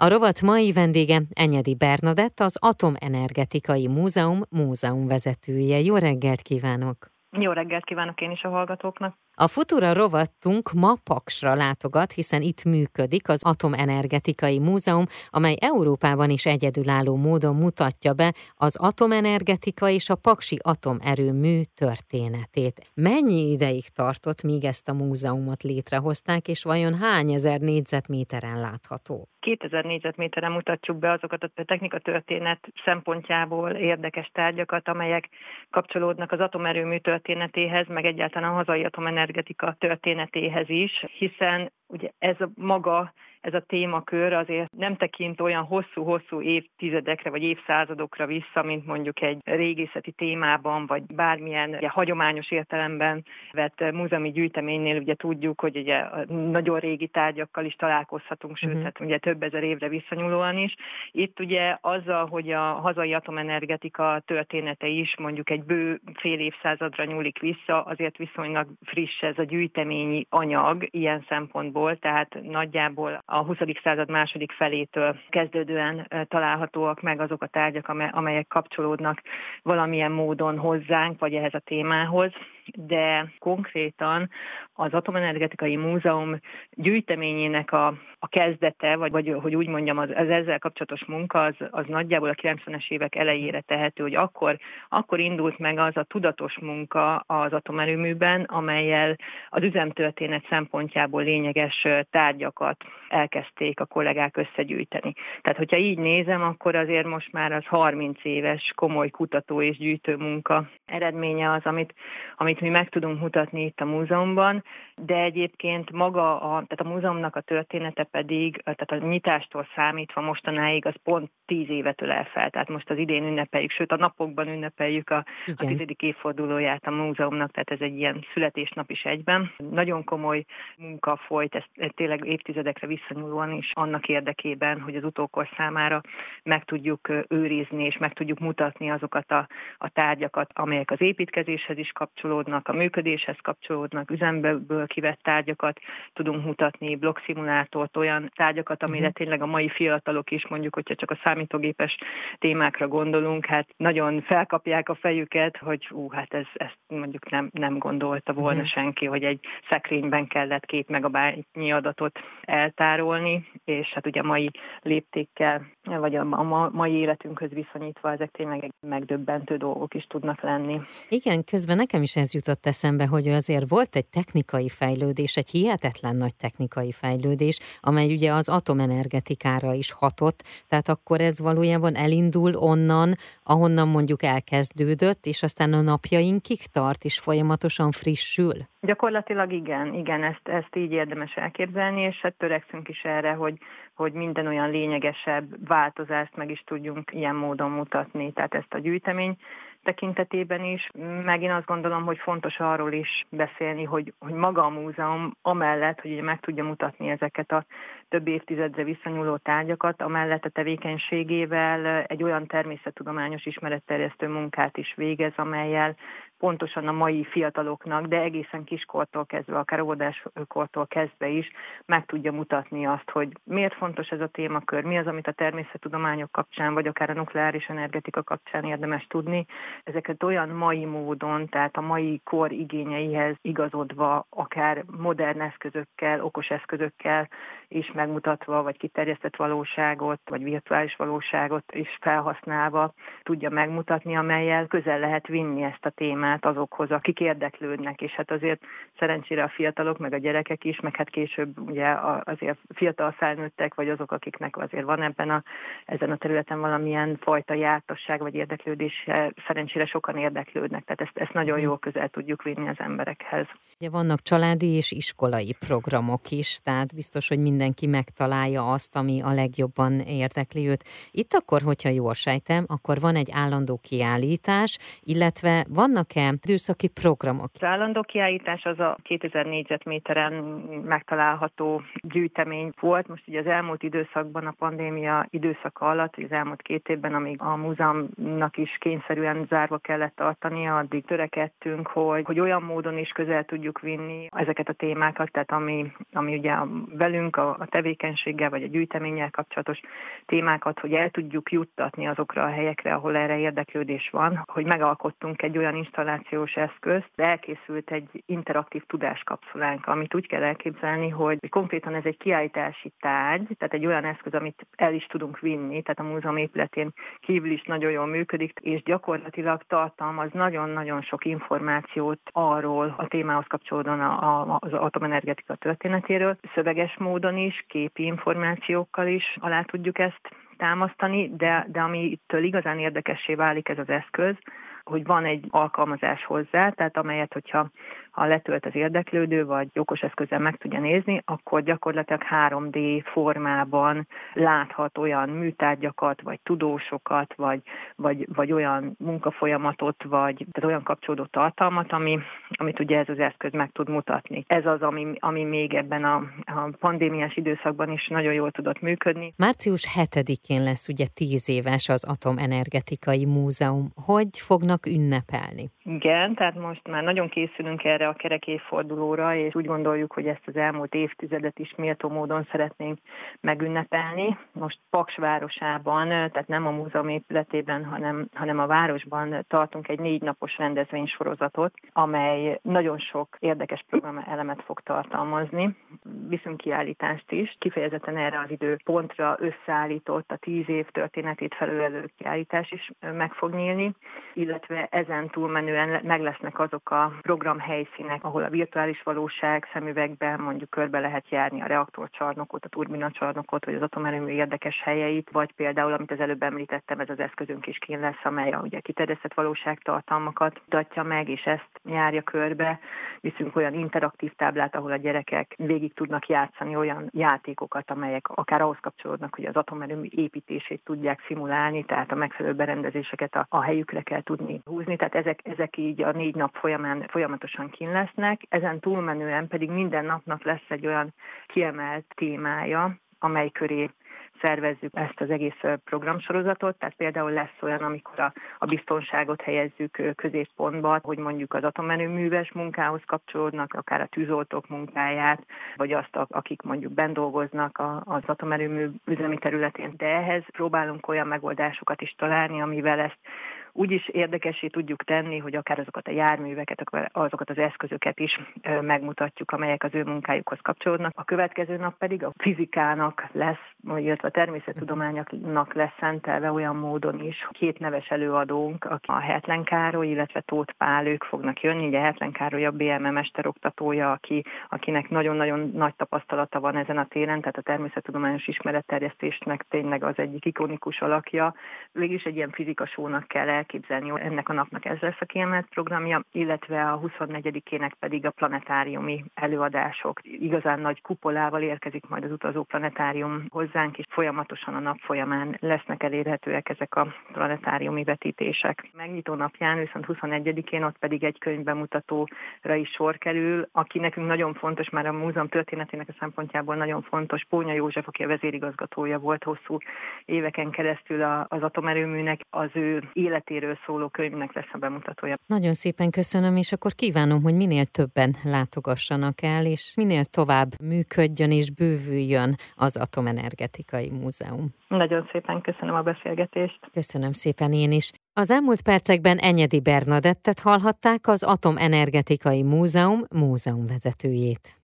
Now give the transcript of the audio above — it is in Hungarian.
A rovat mai vendége Enyedi Bernadett, az Atomenergetikai Múzeum múzeumvezetője. Jó reggelt kívánok! Jó reggelt kívánok én is a hallgatóknak! A Futura rovatunk ma Paksra látogat, hiszen itt működik az Atomenergetikai Múzeum, amely Európában is egyedülálló módon mutatja be az atomenergetika és a Paksi atomerőmű történetét. Mennyi ideig tartott, míg ezt a múzeumot létrehozták, és vajon hány ezer négyzetméteren látható? 2000 négyzetméteren mutatjuk be azokat a technika szempontjából érdekes tárgyakat, amelyek kapcsolódnak az atomerőmű történetéhez, meg egyáltalán a hazai atomenergetika történetéhez is, hiszen ugye ez a maga ez a témakör azért nem tekint olyan hosszú-hosszú évtizedekre vagy évszázadokra vissza, mint mondjuk egy régészeti témában, vagy bármilyen ugye, hagyományos értelemben vett múzeumi gyűjteménynél ugye tudjuk, hogy ugye nagyon régi tárgyakkal is találkozhatunk, sőt, uh-huh. hát ugye több ezer évre visszanyúlóan is. Itt ugye azzal, hogy a hazai atomenergetika története is mondjuk egy bő fél évszázadra nyúlik vissza, azért viszonylag friss ez a gyűjteményi anyag ilyen szempontból, tehát nagyjából a 20. század második felétől kezdődően találhatóak meg azok a tárgyak, amelyek kapcsolódnak valamilyen módon hozzánk, vagy ehhez a témához de konkrétan az Atomenergetikai Múzeum gyűjteményének a, a kezdete, vagy, vagy hogy úgy mondjam, az, az ezzel kapcsolatos munka, az, az nagyjából a 90-es évek elejére tehető, hogy akkor, akkor indult meg az a tudatos munka az atomerőműben, amelyel az üzemtörténet szempontjából lényeges tárgyakat elkezdték a kollégák összegyűjteni. Tehát, hogyha így nézem, akkor azért most már az 30 éves komoly kutató és gyűjtő munka eredménye az, amit, amit amit mi meg tudunk mutatni itt a múzeumban, de egyébként maga a, tehát a múzeumnak a története pedig, tehát a nyitástól számítva mostanáig az pont tíz évet ölel fel, tehát most az idén ünnepeljük, sőt a napokban ünnepeljük a, a tizedik évfordulóját a múzeumnak, tehát ez egy ilyen születésnap is egyben. Nagyon komoly munka folyt, ez, ez tényleg évtizedekre visszanyúlóan is annak érdekében, hogy az utókor számára meg tudjuk őrizni és meg tudjuk mutatni azokat a, a tárgyakat, amelyek az építkezéshez is kapcsolódnak, kapcsolódnak, a működéshez kapcsolódnak, üzemből kivett tárgyakat tudunk mutatni, blokkszimulátort, olyan tárgyakat, amire uh-huh. tényleg a mai fiatalok is, mondjuk, hogyha csak a számítógépes témákra gondolunk, hát nagyon felkapják a fejüket, hogy ú, hát ez, ezt mondjuk nem, nem gondolta volna uh-huh. senki, hogy egy szekrényben kellett két megabájtnyi adatot eltárolni, és hát ugye a mai léptékkel, vagy a, a mai életünkhöz viszonyítva ezek tényleg megdöbbentő dolgok is tudnak lenni. Igen, közben nekem is ez jutott eszembe, hogy azért volt egy technikai fejlődés, egy hihetetlen nagy technikai fejlődés, amely ugye az atomenergetikára is hatott, tehát akkor ez valójában elindul onnan, ahonnan mondjuk elkezdődött, és aztán a napjainkig tart, és folyamatosan frissül? Gyakorlatilag igen, igen, ezt, ezt így érdemes elképzelni, és hát törekszünk is erre, hogy, hogy minden olyan lényegesebb változást meg is tudjunk ilyen módon mutatni. Tehát ezt a gyűjtemény tekintetében is, meg én azt gondolom, hogy fontos arról is beszélni, hogy, hogy maga a múzeum amellett, hogy meg tudja mutatni ezeket a több évtizedre visszanyúló tárgyakat, amellett a tevékenységével egy olyan természettudományos ismeretterjesztő munkát is végez, amelyel pontosan a mai fiataloknak, de egészen kiskortól kezdve, akár óvodáskortól kezdve is meg tudja mutatni azt, hogy miért fontos ez a témakör, mi az, amit a természettudományok kapcsán, vagy akár a nukleáris energetika kapcsán érdemes tudni. Ezeket olyan mai módon, tehát a mai kor igényeihez igazodva, akár modern eszközökkel, okos eszközökkel is megmutatva, vagy kiterjesztett valóságot, vagy virtuális valóságot is felhasználva tudja megmutatni, amelyel közel lehet vinni ezt a témát témát azokhoz, akik érdeklődnek, és hát azért szerencsére a fiatalok, meg a gyerekek is, meg hát később ugye azért fiatal felnőttek, vagy azok, akiknek azért van ebben a, ezen a területen valamilyen fajta jártasság, vagy érdeklődés, szerencsére sokan érdeklődnek, tehát ezt, ezt nagyon mhm. jól közel tudjuk vinni az emberekhez. Ugye vannak családi és iskolai programok is, tehát biztos, hogy mindenki megtalálja azt, ami a legjobban érdekli őt. Itt akkor, hogyha jól sejtem, akkor van egy állandó kiállítás, illetve vannak vannak-e időszaki programok? Az állandó kiállítás az a 2000 négyzetméteren megtalálható gyűjtemény volt. Most ugye az elmúlt időszakban, a pandémia időszaka alatt, az elmúlt két évben, amíg a múzeumnak is kényszerűen zárva kellett tartania, addig törekedtünk, hogy, hogy olyan módon is közel tudjuk vinni ezeket a témákat, tehát ami, ami ugye velünk a, a tevékenységgel vagy a gyűjteménnyel kapcsolatos témákat, hogy el tudjuk juttatni azokra a helyekre, ahol erre érdeklődés van, hogy megalkottunk egy olyan installációs eszközt, elkészült egy interaktív tudáskapszulánk, amit úgy kell elképzelni, hogy konkrétan ez egy kiállítási tárgy, tehát egy olyan eszköz, amit el is tudunk vinni, tehát a múzeum épületén kívül is nagyon jól működik, és gyakorlatilag tartalmaz nagyon-nagyon sok információt arról a témához kapcsolódóan az atomenergetika történetéről, szöveges módon is, képi információkkal is alá tudjuk ezt támasztani, de, de amitől igazán érdekessé válik ez az eszköz, hogy van egy alkalmazás hozzá, tehát amelyet, hogyha ha letölt az érdeklődő, vagy okos eszközzel meg tudja nézni, akkor gyakorlatilag 3D formában láthat olyan műtárgyakat, vagy tudósokat, vagy, vagy, vagy olyan munkafolyamatot, vagy tehát olyan kapcsolódó tartalmat, ami, amit ugye ez az eszköz meg tud mutatni. Ez az, ami, ami még ebben a, a pandémiás időszakban is nagyon jól tudott működni. Március 7-én lesz ugye 10 éves az Atomenergetikai Múzeum. Hogy fognak ünnepelni? Igen, tehát most már nagyon készülünk erre a kerek évfordulóra, és úgy gondoljuk, hogy ezt az elmúlt évtizedet is méltó módon szeretnénk megünnepelni. Most Paks városában, tehát nem a múzeum épületében, hanem, hanem a városban tartunk egy négy napos rendezvénysorozatot, amely nagyon sok érdekes program elemet fog tartalmazni. Viszünk kiállítást is, kifejezetten erre az időpontra összeállított a tíz év történetét felülelő kiállítás is meg fog nyílni, illetve ezen túlmenően meg lesznek azok a programhelyszínek, ahol a virtuális valóság szemüvegben mondjuk körbe lehet járni a reaktorcsarnokot, a turbinacsarnokot, vagy az atomerőmű érdekes helyeit, vagy például, amit az előbb említettem, ez az eszközünk is kín lesz, amely a ugye kiterjesztett valóságtartalmakat mutatja meg, és ezt járja körbe. Viszünk olyan interaktív táblát, ahol a gyerekek végig tudnak játszani olyan játékokat, amelyek akár ahhoz kapcsolódnak, hogy az atomerőmű építését tudják szimulálni, tehát a megfelelő berendezéseket a, a helyükre kell tudni húzni. Tehát ezek, ezek így a négy nap folyamán folyamatosan kín lesznek. Ezen túlmenően pedig minden napnak lesz egy olyan kiemelt témája, amely köré szervezzük ezt az egész programsorozatot, tehát például lesz olyan, amikor a biztonságot helyezzük középpontba, hogy mondjuk az atomerőműves munkához kapcsolódnak, akár a tűzoltók munkáját, vagy azt, akik mondjuk bent dolgoznak az atomerőmű üzemi területén. De ehhez próbálunk olyan megoldásokat is találni, amivel ezt úgy is érdekesé tudjuk tenni, hogy akár azokat a járműveket, azokat az eszközöket is megmutatjuk, amelyek az ő munkájukhoz kapcsolódnak. A következő nap pedig a fizikának lesz, illetve a természettudományoknak lesz szentelve olyan módon is. Két neves előadónk, aki a Hetlen Károly, illetve Tóth Pál, ők fognak jönni. Ugye Hetlen Károly a BME mesteroktatója, aki, akinek nagyon-nagyon nagy tapasztalata van ezen a téren, tehát a természettudományos ismeretterjesztésnek tényleg az egyik ikonikus alakja. Végig egy ilyen fizikasónak kell elképzelni, ennek a napnak ez lesz a kiemelt programja, illetve a 24-ének pedig a planetáriumi előadások. Igazán nagy kupolával érkezik majd az utazó planetárium hozzánk, és folyamatosan a nap folyamán lesznek elérhetőek ezek a planetáriumi vetítések. Megnyitó napján, viszont 21-én ott pedig egy könyvbemutatóra is sor kerül, aki nekünk nagyon fontos, már a múzeum történetének a szempontjából nagyon fontos. Pónya József, aki a vezérigazgatója volt hosszú éveken keresztül az atomerőműnek, az ő életéről életéről szóló könyvnek lesz a bemutatója. Nagyon szépen köszönöm, és akkor kívánom, hogy minél többen látogassanak el, és minél tovább működjön és bővüljön az Atomenergetikai Múzeum. Nagyon szépen köszönöm a beszélgetést. Köszönöm szépen én is. Az elmúlt percekben Enyedi Bernadettet hallhatták az Atomenergetikai Múzeum múzeumvezetőjét.